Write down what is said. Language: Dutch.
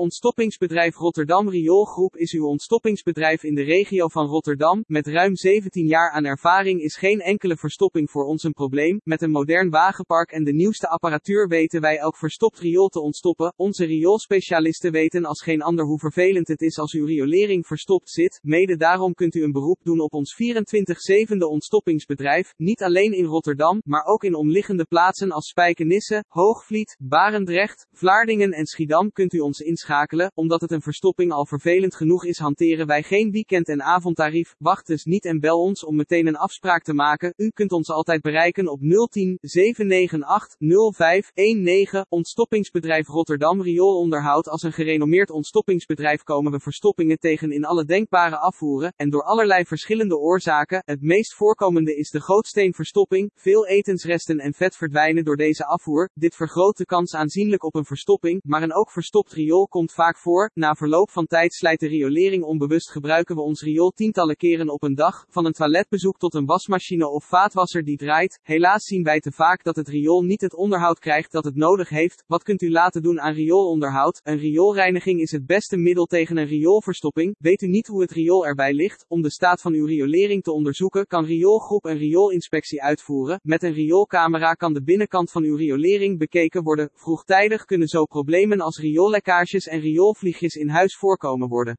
Ontstoppingsbedrijf Rotterdam Rioolgroep is uw ontstoppingsbedrijf in de regio van Rotterdam. Met ruim 17 jaar aan ervaring is geen enkele verstopping voor ons een probleem. Met een modern wagenpark en de nieuwste apparatuur weten wij elk verstopt riool te ontstoppen. Onze rioolspecialisten weten als geen ander hoe vervelend het is als uw riolering verstopt zit. Mede daarom kunt u een beroep doen op ons 24-7 ontstoppingsbedrijf. Niet alleen in Rotterdam, maar ook in omliggende plaatsen als Spijkenisse, Hoogvliet, Barendrecht, Vlaardingen en Schiedam kunt u ons inschakelen omdat het een verstopping al vervelend genoeg is, hanteren wij geen weekend- en avondtarief. Wacht dus niet en bel ons om meteen een afspraak te maken. U kunt ons altijd bereiken op 010 798 0519. Ontstoppingsbedrijf Rotterdam Rioolonderhoud. Als een gerenommeerd ontstoppingsbedrijf komen we verstoppingen tegen in alle denkbare afvoeren en door allerlei verschillende oorzaken. Het meest voorkomende is de gootsteenverstopping. Veel etensresten en vet verdwijnen door deze afvoer. Dit vergroot de kans aanzienlijk op een verstopping, maar een ook verstopt riool komt komt vaak voor. Na verloop van tijd slijt de riolering onbewust gebruiken we ons riool tientallen keren op een dag, van een toiletbezoek tot een wasmachine of vaatwasser die draait. Helaas zien wij te vaak dat het riool niet het onderhoud krijgt dat het nodig heeft. Wat kunt u laten doen aan rioolonderhoud? Een rioolreiniging is het beste middel tegen een rioolverstopping. Weet u niet hoe het riool erbij ligt? Om de staat van uw riolering te onderzoeken, kan Rioolgroep een rioolinspectie uitvoeren. Met een rioolcamera kan de binnenkant van uw riolering bekeken worden. Vroegtijdig kunnen zo problemen als rioolekkages en rioolvliegjes in huis voorkomen worden.